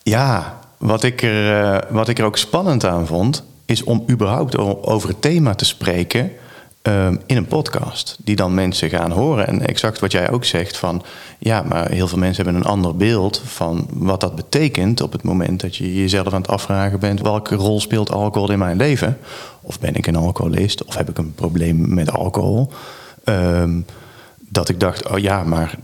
ja, wat ik, er, uh, wat ik er ook spannend aan vond, is om überhaupt over het thema te spreken um, in een podcast. Die dan mensen gaan horen. En exact wat jij ook zegt van, ja, maar heel veel mensen hebben een ander beeld van wat dat betekent op het moment dat je jezelf aan het afvragen bent, welke rol speelt alcohol in mijn leven? Of ben ik een alcoholist? Of heb ik een probleem met alcohol? Um, dat ik dacht, oh ja, maar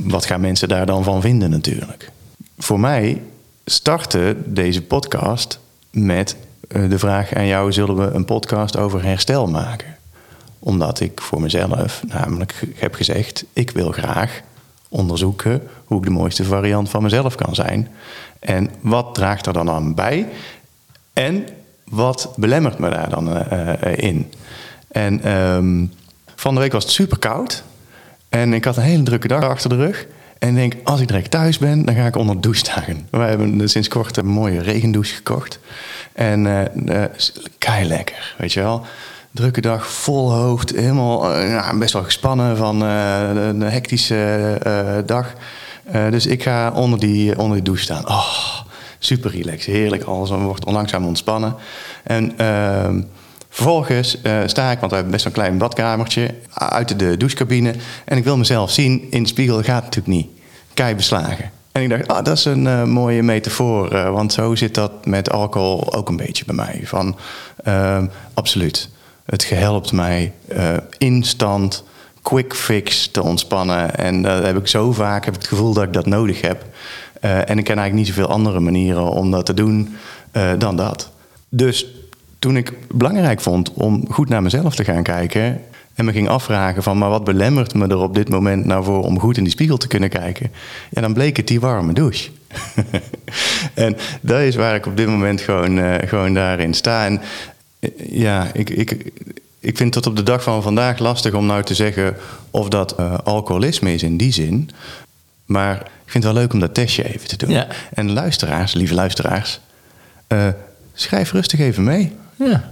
wat gaan mensen daar dan van vinden natuurlijk? Voor mij startte deze podcast met eh, de vraag aan jou: zullen we een podcast over herstel maken? Omdat ik voor mezelf namelijk heb gezegd: ik wil graag onderzoeken hoe ik de mooiste variant van mezelf kan zijn. En wat draagt er dan aan bij? En wat belemmert me daar dan uh, in? En um, van de week was het super koud. En ik had een hele drukke dag achter de rug. En denk, als ik direct thuis ben, dan ga ik onder de douche staan. We hebben sinds kort een mooie regendouche gekocht. En uh, kei lekker, weet je wel. drukke dag, vol hoofd, helemaal ja, best wel gespannen van een hectische dag. Dus ik ga onder die, onder die douche staan. Oh, super relaxed, heerlijk. Alles wordt langzaam ontspannen. En ehm, vervolgens eh, sta ik, want we hebben best een klein badkamertje, uit de douchecabine. En ik wil mezelf zien. In de spiegel gaat het natuurlijk niet. Kei beslagen. En ik dacht, ah, dat is een eh, mooie metafoor. eh, want zo zit dat met alcohol ook een beetje bij mij. Van, ehm, absoluut. Het helpt mij instant, quick fix te ontspannen. En dat heb ik zo vaak, heb ik het gevoel dat ik dat nodig heb. En ik ken eigenlijk niet zoveel andere manieren om dat te doen dan dat. Dus toen ik belangrijk vond om goed naar mezelf te gaan kijken... en me ging afvragen van, maar wat belemmert me er op dit moment nou voor... om goed in die spiegel te kunnen kijken? Ja, dan bleek het die warme douche. en dat is waar ik op dit moment gewoon, eh, gewoon daarin sta. En eh, ja, ik, ik, ik vind tot op de dag van vandaag lastig om nou te zeggen... of dat eh, alcoholisme is in die zin... Maar ik vind het wel leuk om dat testje even te doen. Ja. En luisteraars, lieve luisteraars, schrijf rustig even mee. Ja.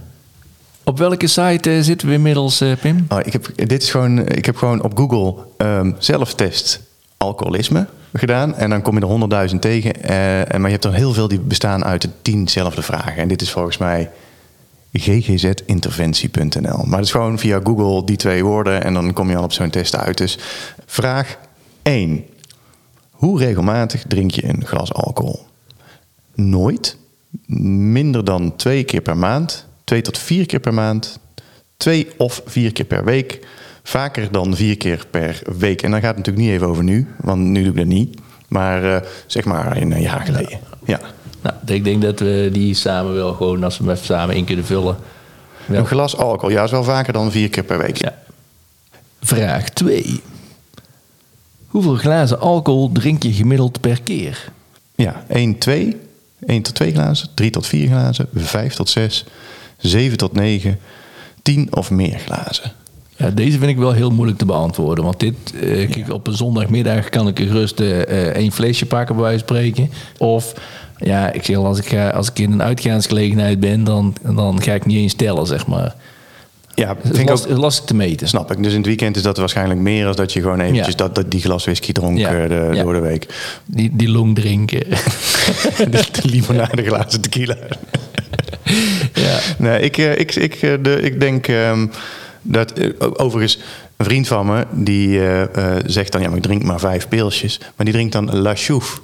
Op welke site eh, zitten we inmiddels, eh, Pim? Oh, ik, heb, dit is gewoon, ik heb gewoon op Google ehm, zelftest alcoholisme gedaan. En dan kom je er honderdduizend tegen. eh, en maar je hebt er heel veel die bestaan uit de tienzelfde vragen. En dit is volgens mij ggzinterventie.nl. Maar het is gewoon via Google die twee woorden en dan kom je al op zo'n test uit. Dus vraag 1. Hoe regelmatig drink je een glas alcohol? Nooit. Minder dan twee keer per maand. Twee tot vier keer per maand. Twee of vier keer per week. Vaker dan vier keer per week. En dan gaat het natuurlijk niet even over nu, want nu doe ik dat niet. Maar eh, zeg maar in een jaar geleden. Ja. Nou, ik denk dat we die samen wel gewoon, als we hem even samen in kunnen vullen. Wel. Een glas alcohol, ja, is wel vaker dan vier keer per week. Ja. Vraag 2. Hoeveel glazen alcohol drink je gemiddeld per keer? Ja, 1, 2. 1 tot 2 glazen, 3 tot 4 glazen, 5 tot 6, 7 tot 9, 10 of meer glazen. Ja, deze vind ik wel heel moeilijk te beantwoorden. Want dit, eh, kijk, op een zondagmiddag kan ik er gerust eh, eh, één flesje pakken, bij wijze van spreken. Of, ja, ik zeg al, als ik, ga, als ik in een uitgaansgelegenheid ben, dan, dan ga ik niet eens tellen, zeg maar. Ja, Het vind is ik last- ook, lastig te meten. snap ik. Dus in het weekend is dat waarschijnlijk meer als dat je gewoon eventjes Ja. dat, dat, die glas whisky dronk Ja. eh, de, Ja. door de week. Die, die long drinken. de, de limonade glazen tequila. ja. Nee, ik, eh, ik, ik, eh, de, ik denk ehm, dat... overigens, een vriend van me, die eh, eh, zegt dan... Ja, maar ik drink maar vijf pilsjes. Maar die drinkt dan La Chouffe.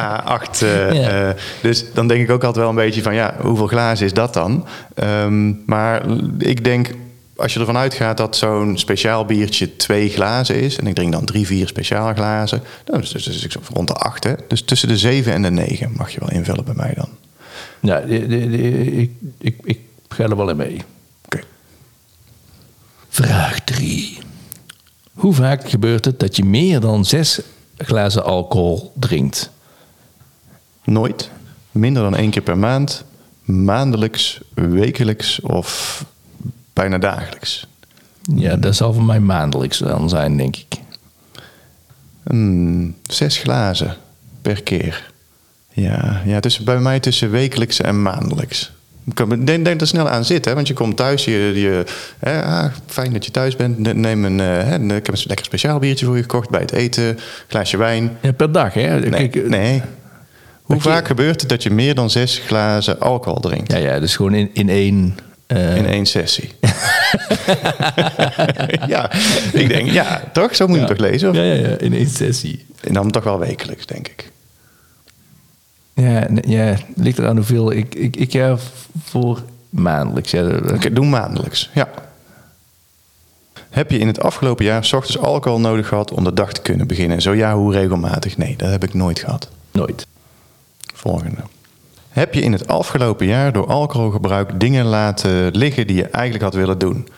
A, A8. eh, Ja. eh, dus dan denk ik ook altijd wel een beetje van... Ja, hoeveel glazen is dat dan? Ehm, maar ik denk... Als je ervan uitgaat dat zo'n speciaal biertje twee glazen is... en ik drink dan drie, vier speciaal glazen... dan is dus, dus ik zo rond de acht, hè? Dus tussen de zeven en de negen mag je wel invullen bij mij dan. Ja, de- de- de- ik, ik, ik ga er wel in mee. Vraag 3. Hoe vaak gebeurt het dat je meer dan zes glazen alcohol drinkt? Nooit. Minder dan één keer per maand. Maandelijks, wekelijks of bijna dagelijks. Ja, dat zal voor mij maandelijks dan zijn, denk ik. Hmm, zes glazen per keer. Ja, ja tussen, bij mij tussen wekelijks en maandelijks. Denk, denk er snel aan zit, hè? want je komt thuis, je, je, hè, ah, fijn dat je thuis bent. Ne- Neem een, eh, hè, ik heb een lekker speciaal biertje voor je gekocht bij het eten, glaasje wijn. Ja, per dag, hè? Nee, Kijk, eh, nee. Hoe je- vaak gebeurt het dat je meer dan zes glazen alcohol drinkt? Ja, ja, dus gewoon in, in één... eh, In één sessie. ja, ik denk, ja, toch? Zo moet je ja. toch lezen? Of? Ja, ja, ja, in één sessie. En dan toch wel wekelijks, denk ik. Ja, ja ligt eraan hoeveel. Ik, ik, ik ga voor maandelijks. Ja, Oké, doe maandelijks, ja. Heb je in het afgelopen jaar 's ochtends alcohol nodig gehad om de dag te kunnen beginnen? Zo ja, hoe regelmatig? Nee, dat heb ik nooit gehad. Nooit. Volgende. Heb je in het afgelopen jaar door alcoholgebruik dingen laten liggen die je eigenlijk had willen doen?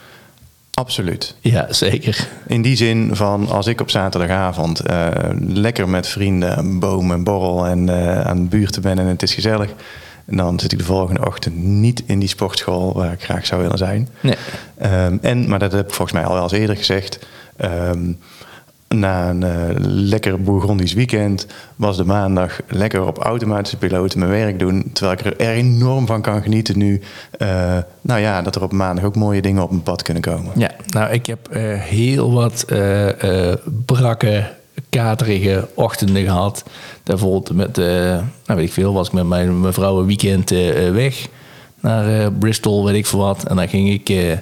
Absoluut. Ja, zeker. In die zin van als ik op zaterdagavond eh, lekker met vrienden een boom en borrel en eh, aan de buurt ben en het is gezellig. En dan zit ik de volgende ochtend niet in die sportschool waar ik graag zou willen zijn. Nee. Ehm, en, maar dat heb ik volgens mij al wel eens eerder gezegd. ehm, na een uh, lekker Bourgondisch weekend was de maandag lekker op automatische piloten mijn werk doen. Terwijl ik er enorm van kan genieten nu. Uh, nou ja, dat er op maandag ook mooie dingen op mijn pad kunnen komen. Ja, nou ik heb uh, heel wat brakke, katerige ochtenden gehad. Bijvoorbeeld met, nou weet ik veel, was ik met mijn mevrouw een weekend weg naar Bristol, weet ik veel wat. En dan ging ik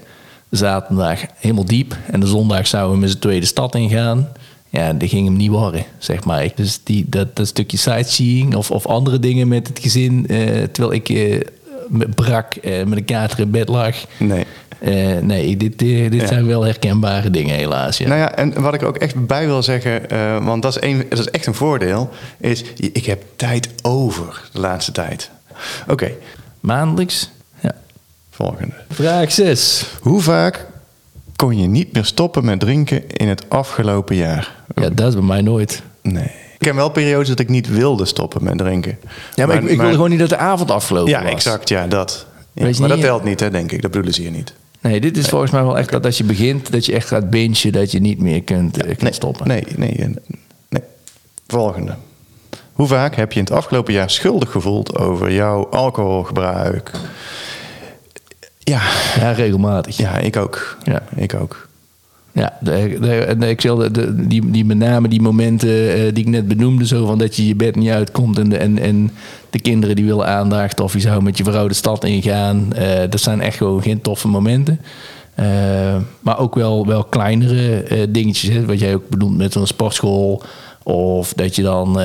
zaterdag helemaal diep. En de zondag zouden we met z'n tweede stad ingaan. Ja, dat ging hem niet worden, zeg maar. Dus die, dat, dat stukje sightseeing of, of andere dingen met het gezin... Uh, terwijl ik uh, brak, uh, met een kater in bed lag... Nee. nee, dit, dit zijn wel herkenbare dingen helaas. Ja. Nou ja, en wat ik ook echt bij wil zeggen, want dat is, een, dat is echt een voordeel, is ik heb tijd over de laatste tijd. Oké. Maandelijks Volgende. Vraag 6. Hoe vaak kon je niet meer stoppen met drinken in het afgelopen jaar? Ja, dat is bij mij nooit. Nee. Ik heb wel periodes dat ik niet wilde stoppen met drinken. Ja, maar, ik, ik wilde gewoon niet dat de avond afgelopen ja, was. Ja, exact. Ja, dat. Ja, maar dat telt niet, hè, denk ik. Dat bedoelen ze hier niet. Nee, dit is volgens mij wel echt dat als je begint, dat je echt gaat bingen, dat je niet meer kunt, ja, kunt nee, stoppen. Nee, nee, nee. Volgende. Hoe vaak heb je in het afgelopen jaar schuldig gevoeld over jouw alcoholgebruik? Ja. ja, regelmatig. Ja, ik ook. Ja. Ik ook. Ja, ik de, die, die met name die momenten uh, die ik net benoemde, zo van dat je je bed niet uitkomt en de, en, en de kinderen die willen aandacht of je zou met je vrouw de stad ingaan. Uh, dat zijn echt gewoon geen toffe momenten. Uh, maar ook wel, wel kleinere dingetjes, hè, wat jij ook bedoelt met zo'n sportschool. Of dat je dan,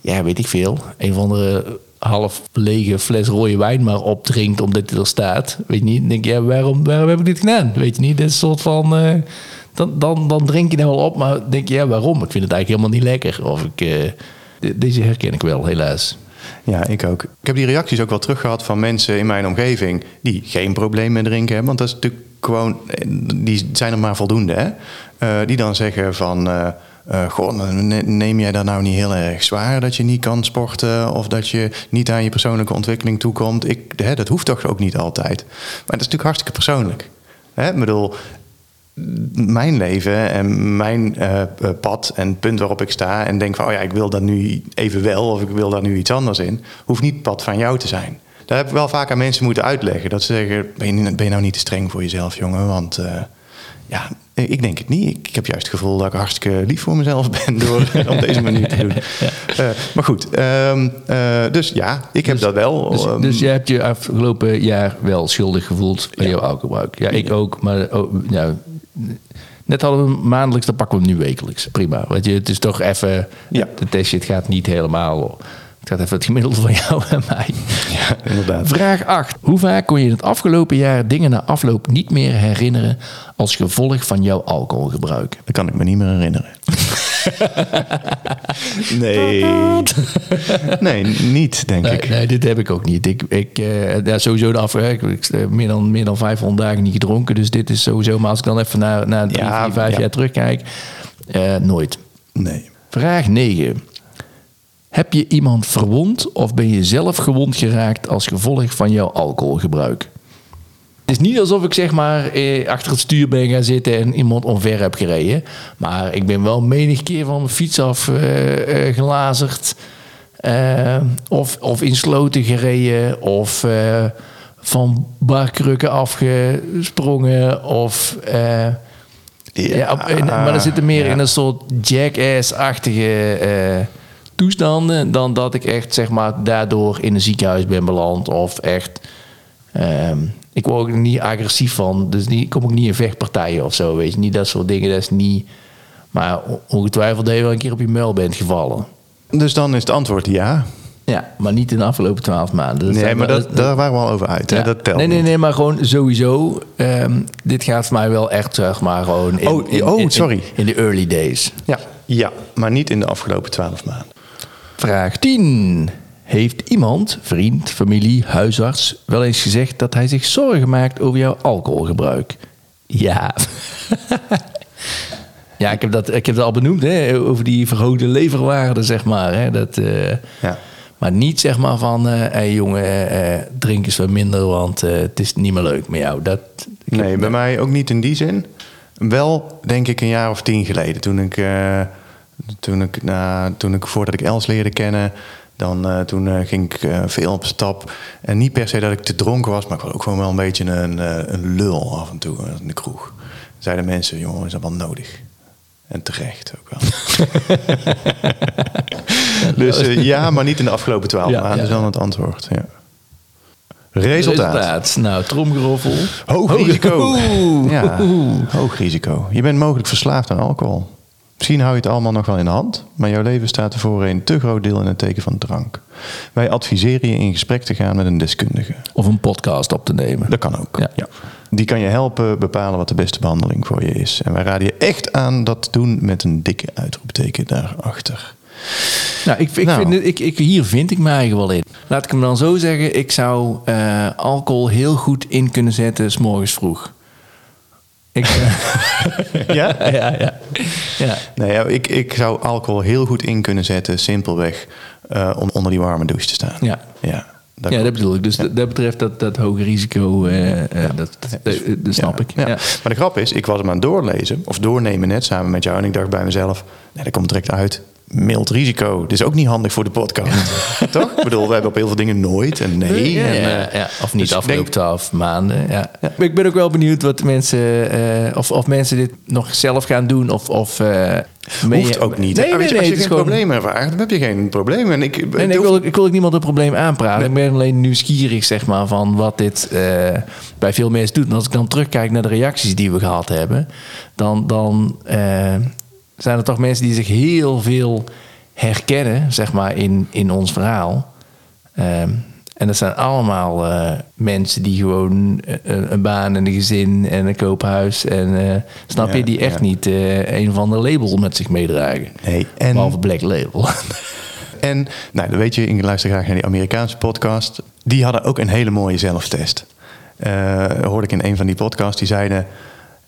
ja, weet ik veel, een van de half lege fles rode wijn maar opdrinkt omdat hij er staat. Weet je niet? Dan denk je, waarom, waarom heb ik dit gedaan? Weet je niet? Dit is soort van... Uh, dan, dan, dan drink je nou wel op, maar denk je, ja, waarom? Ik vind het eigenlijk helemaal niet lekker. Of ik... Uh, deze herken ik wel, helaas. Ja, ik ook. Ik heb die reacties ook wel teruggehad van mensen in mijn omgeving... die geen probleem met drinken hebben. Want dat is natuurlijk gewoon... Die zijn er maar voldoende, hè? Die dan zeggen van... Uh, neem jij dat nou niet heel erg zwaar dat je niet kan sporten of dat je niet aan je persoonlijke ontwikkeling toekomt? Ik, hè, dat hoeft toch ook niet altijd. Maar dat is natuurlijk hartstikke persoonlijk. Hè? Ik bedoel, mijn leven en mijn uh, pad en punt waarop ik sta en denk van, oh ja, ik wil dat nu even wel of ik wil daar nu iets anders in, hoeft niet het pad van jou te zijn. Daar heb ik wel vaak aan mensen moeten uitleggen. Dat ze zeggen, ben je, nou niet te streng voor jezelf, jongen? Want ja, ik denk het niet. Ik heb juist het gevoel dat ik hartstikke lief voor mezelf ben door op deze manier te doen. Uh, maar goed, um, uh, dus ja, ik heb dus, dat wel. Dus, um, dus je hebt je afgelopen jaar wel schuldig gevoeld bij ja. jouw alcoholgebruik. Ja, ik ook. Maar oh, ja, net hadden we maandelijks, dan pakken we hem nu wekelijks. Prima. Want je, het is toch even, ja. de testje, het gaat niet helemaal... Het gaat even het gemiddelde van jou en mij. Ja, inderdaad. Vraag 8. Hoe vaak kon je in het afgelopen jaar dingen na afloop niet meer herinneren als gevolg van jouw alcoholgebruik? Dat kan ik me niet meer herinneren. nee. nee, niet, denk nee, ik. Nee, dit heb ik ook niet. Ik, ik uh, ja, sowieso de afwerk. Ik heb meer dan, meer dan 500 dagen niet gedronken. Dus dit is sowieso. Maar als ik dan even naar, naar drie, ja, vier, vijf ja. jaar terugkijk, uh, nooit. Nee. Vraag 9. Heb je iemand verwond of ben je zelf gewond geraakt als gevolg van jouw alcoholgebruik? Het is niet alsof ik zeg maar eh, achter het stuur ben gaan zitten en iemand omver heb gereden. Maar ik ben wel menig keer van mijn fiets af uh, uh, gelazerd. Uh, of, of in sloten gereden. Of van barkrukken afgesprongen. Of... Ja, ja maar dan zit er meer ja. in een soort jackass-achtige toestanden dan dat ik echt zeg maar daardoor in een ziekenhuis ben beland of echt um, ik word ook niet agressief van dus niet, ik kom ook niet in vechtpartijen of zo weet je niet dat soort dingen dat is niet maar ongetwijfeld dat je wel een keer op je muil bent gevallen dus dan is het antwoord ja ja, maar niet in de afgelopen twaalf maanden. Dat nee, maar dat, dat, daar waren we al over uit. Ja. Hè? Dat telt nee, nee, nee, maar gewoon sowieso. Um, dit gaat voor mij wel echt, zeg maar, gewoon in, oh, in, oh, sorry. In, in de early days. Ja, ja, maar niet in de afgelopen twaalf maanden. Vraag 10. Heeft iemand, vriend, familie, huisarts, wel eens gezegd dat hij zich zorgen maakt over jouw alcoholgebruik? Ja. ja, ik heb, dat, ik heb dat al benoemd, hè, over die verhoogde leverwaarde, zeg maar. Hè, dat, uh, ja. Maar niet zeg maar van, hé uh, hey, jongen, uh, drink eens wat minder, want het is niet meer leuk met jou. Dat, nee, bij mij ook niet in die zin. Wel, denk ik, een jaar of tien geleden. Toen ik, toen ik, toen ik voordat ik Els leerde kennen, dan, uh, toen uh, ging ik veel op stap. En niet per se dat ik te dronken was, maar ik was ook gewoon wel een beetje een, een lul af en toe in de kroeg. Zeiden mensen, jongen, is dat wel nodig? En terecht ook wel. dus ja, maar niet in de afgelopen twaalf ja, maanden, ja. is wel het antwoord. Ja. Resultaat. Resultaat. Nou, tromgeroffel. Hoog risico. Ja, hoog risico. Je bent mogelijk verslaafd aan alcohol. Misschien hou je het allemaal nog wel in de hand, maar jouw leven staat ervoor een te groot deel in het teken van drank. Wij adviseren je in gesprek te gaan met een deskundige. Of een podcast op te nemen. Dat kan ook. Ja. ja. Die kan je helpen bepalen wat de beste behandeling voor je is. En wij raden je echt aan dat te doen met een dikke uitroepteken daarachter. Nou, ik, ik nou. Vind, ik, ik, hier vind ik mij eigenlijk wel in. Laat ik hem dan zo zeggen. Ik zou uh, alcohol heel goed in kunnen zetten s morgens vroeg. Ik, ja? ja, ja. ja. Nee, ja, ik, ik zou alcohol heel goed in kunnen zetten, simpelweg, uh, om onder die warme douche te staan. Ja. Ja, dat, ja, dat bedoel ik. Dus ja. dat betreft dat, dat hoge risico, uh, ja. dat, dat, dat snap ik. Ja. Maar de grap is, ik was hem aan het doorlezen, of doornemen net samen met jou. En ik dacht bij mezelf, nee, dat komt direct uit mild risico. Dit is ook niet handig voor de podcast. Toch? Ik bedoel, we hebben op heel veel dingen nooit en nee. Ja, en, ja, ja. Of niet dus afgelopen twaalf maanden. Ja. Ik ben ook wel benieuwd wat de mensen, uh, of, of mensen dit nog zelf gaan doen. Of, of uh, Hoeft ook niet. Nee, nee, nee, als je, geen gewoon... probleem ervaart, dan heb je geen probleem. En ik, nee, nee, ik, wil, ik wil ook niemand een probleem aanpraten. Ik ben alleen nieuwsgierig, zeg maar, van wat dit uh, bij veel mensen doet. En als ik dan terugkijk naar de reacties die we gehad hebben, dan, dan zijn er toch mensen die zich heel veel herkennen, zeg maar, in, in ons verhaal. Um, en dat zijn allemaal uh, mensen die gewoon een, een, baan en een gezin en een koophuis. En uh, snap ja, je, die echt ja. niet uh, een of ander label met zich meedragen. Nee, en... Behalve Black Label. en, nou, dan weet je, ik luister graag naar die Amerikaanse podcast. Die hadden ook een hele mooie zelftest. hoorde ik in een van die podcasts, die zeiden...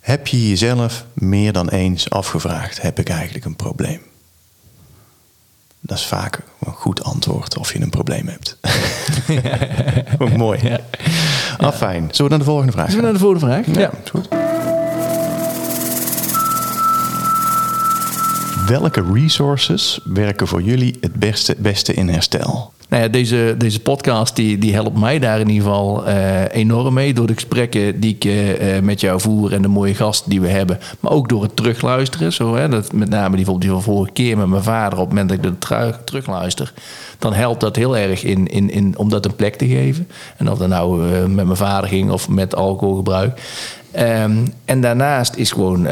Heb je jezelf meer dan eens afgevraagd: heb ik eigenlijk een probleem? Dat is vaak een goed antwoord of je een probleem hebt. Ook mooi. Ja. Afijn. Zullen we naar de volgende vraag? Zullen we naar de volgende vraag? Ja, ja. goed. Welke resources werken voor jullie het beste, beste in herstel? Nou ja, deze, deze podcast die, die helpt mij daar in ieder geval uh, enorm mee. Door de gesprekken die ik uh, met jou voer en de mooie gasten die we hebben. Maar ook door het terugluisteren. Zo, hè, dat, met name die, die van vorige keer met mijn vader. Op het moment dat ik dat terug, terugluister. Dan helpt dat heel erg in, in, in, om dat een plek te geven. En of dat nou met mijn vader ging of met alcoholgebruik. Um, en daarnaast is gewoon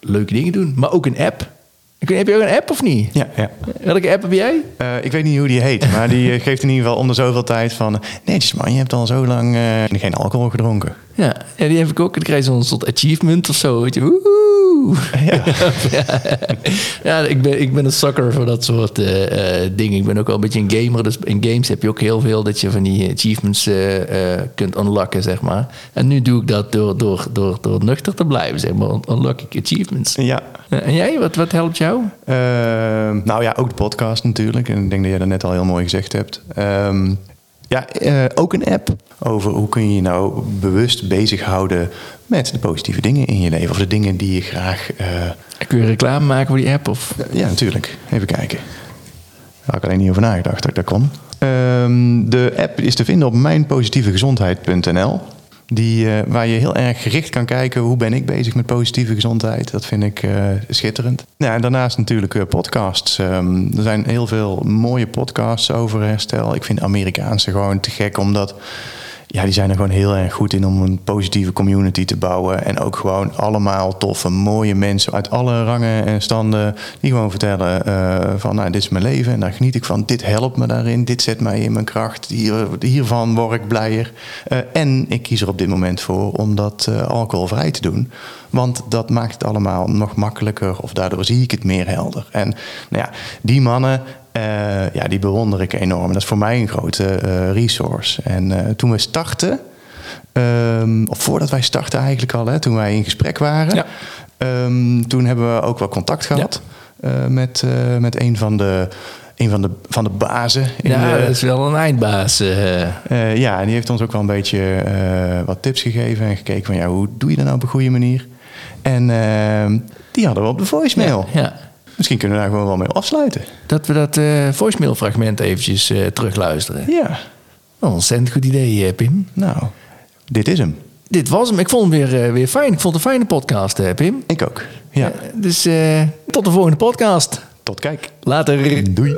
leuke dingen doen. Maar ook een app. Heb je ook een app of niet? Ja. ja. Welke app heb jij? Uh, ik weet niet hoe die heet, maar die eh, geeft in ieder geval om de zoveel tijd van... Netjes man, je hebt al zo lang uh, geen alcohol gedronken. Ja, ja, die heb ik ook. Dan krijg je zo'n soort achievement of zo. Weet je. Woehoe. Ja. ja, ik, ben, ik ben een sucker voor dat soort uh, uh, dingen. Ik ben ook wel een beetje een gamer. Dus in games heb je ook heel veel dat je van die achievements uh, kunt unlocken, zeg maar. En nu doe ik dat door, door, door, door nuchter te blijven, zeg maar. Unlock ik achievements. Ja. en jij, wat, wat helpt jou? Ehm, nou ja, ook de podcast natuurlijk. En ik denk dat jij dat net al heel mooi gezegd hebt. Um, ja, uh, ook een app over hoe kun je je nou bewust bezighouden met de positieve dingen in je leven. Of de dingen die je graag... Uh... Kun je reclame maken voor die app? Of? Ja, natuurlijk. Even kijken. Daar had ik alleen niet over nagedacht dat ik dat kon. Um, de app is te vinden op mijnpositievegezondheid.nl. Die, uh, waar je heel erg gericht kan kijken hoe ben ik bezig met positieve gezondheid. Dat vind ik uh, schitterend. Ja, en daarnaast natuurlijk uh, podcasts. Um, er zijn heel veel mooie podcasts over herstel. Ik vind Amerikaanse gewoon te gek, omdat ja, die zijn er gewoon heel erg goed in om een positieve community te bouwen. En ook gewoon allemaal toffe, mooie mensen uit alle rangen en standen. Die gewoon vertellen uh, van, nou, dit is mijn leven en daar geniet ik van. Dit helpt me daarin, dit zet mij in mijn kracht. Hier, hiervan word ik blijer. Uh, en ik kies er op dit moment voor om dat uh, alcoholvrij te doen. Want dat maakt het allemaal nog makkelijker of daardoor zie ik het meer helder. En nou ja, die mannen uh, ja, die bewonder ik enorm. Dat is voor mij een grote uh, resource. En uh, toen we startten, um, of voordat wij startten eigenlijk al, hè, toen wij in gesprek waren, ja. um, toen hebben we ook wel contact gehad ja. met, met een van de een van de, van de bazen. In ja, de, dat is wel een eindbaas. Ja, en die heeft ons ook wel een beetje wat tips gegeven en gekeken van ja, hoe doe je dat nou op een goede manier? En ehm, die hadden we op de voicemail. Ja. Misschien kunnen we daar gewoon wel mee afsluiten. Dat we dat eh voicemail fragment eventjes eh, terugluisteren. Ja, Een ontzettend goed idee, eh, Pim. nou, dit is hem. Dit was hem. Ik vond hem weer, weer fijn. Ik vond het een fijne podcast, Pim. Ik ook. Ja, dus tot de volgende podcast. tot kijk. Later. Doei.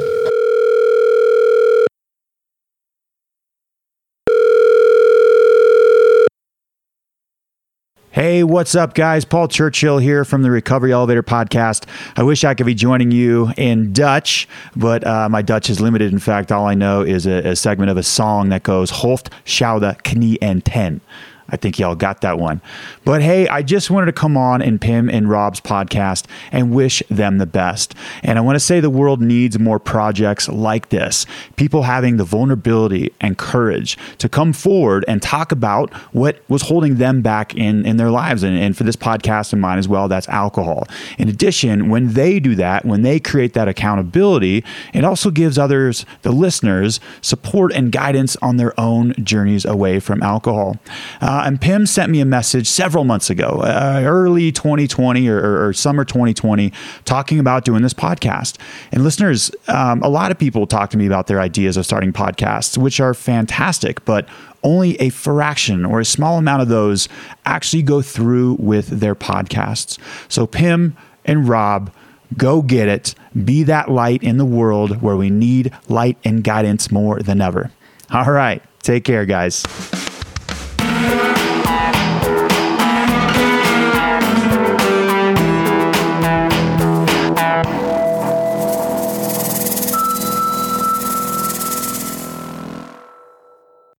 Hey, what's up, guys? Paul Churchill here from the Recovery Elevator podcast. I wish I could be joining you in Dutch, but uh, my Dutch is limited. In fact, all I know is a, a segment of a song that goes Hoofd, Schouder, Knie en Ten. I think y'all got that one. But hey, I just wanted to come on in Pim and Rob's podcast and wish them the best. And I want to say the world needs more projects like this. People having the vulnerability and courage to come forward and talk about what was holding them back in, in their lives. And, and for this podcast and mine as well, that's alcohol. In addition, when they do that, when they create that accountability, it also gives others, the listeners, support and guidance on their own journeys away from alcohol. Uh, and Pim sent me a message several months ago, uh, early 2020 or, or, or summer 2020, talking about doing this podcast. And listeners, um, a lot of people talk to me about their ideas of starting podcasts, which are fantastic, but only a fraction or a small amount of those actually go through with their podcasts. So, Pim and Rob, go get it. Be that light in the world where we need light and guidance more than ever. All right. Take care, guys.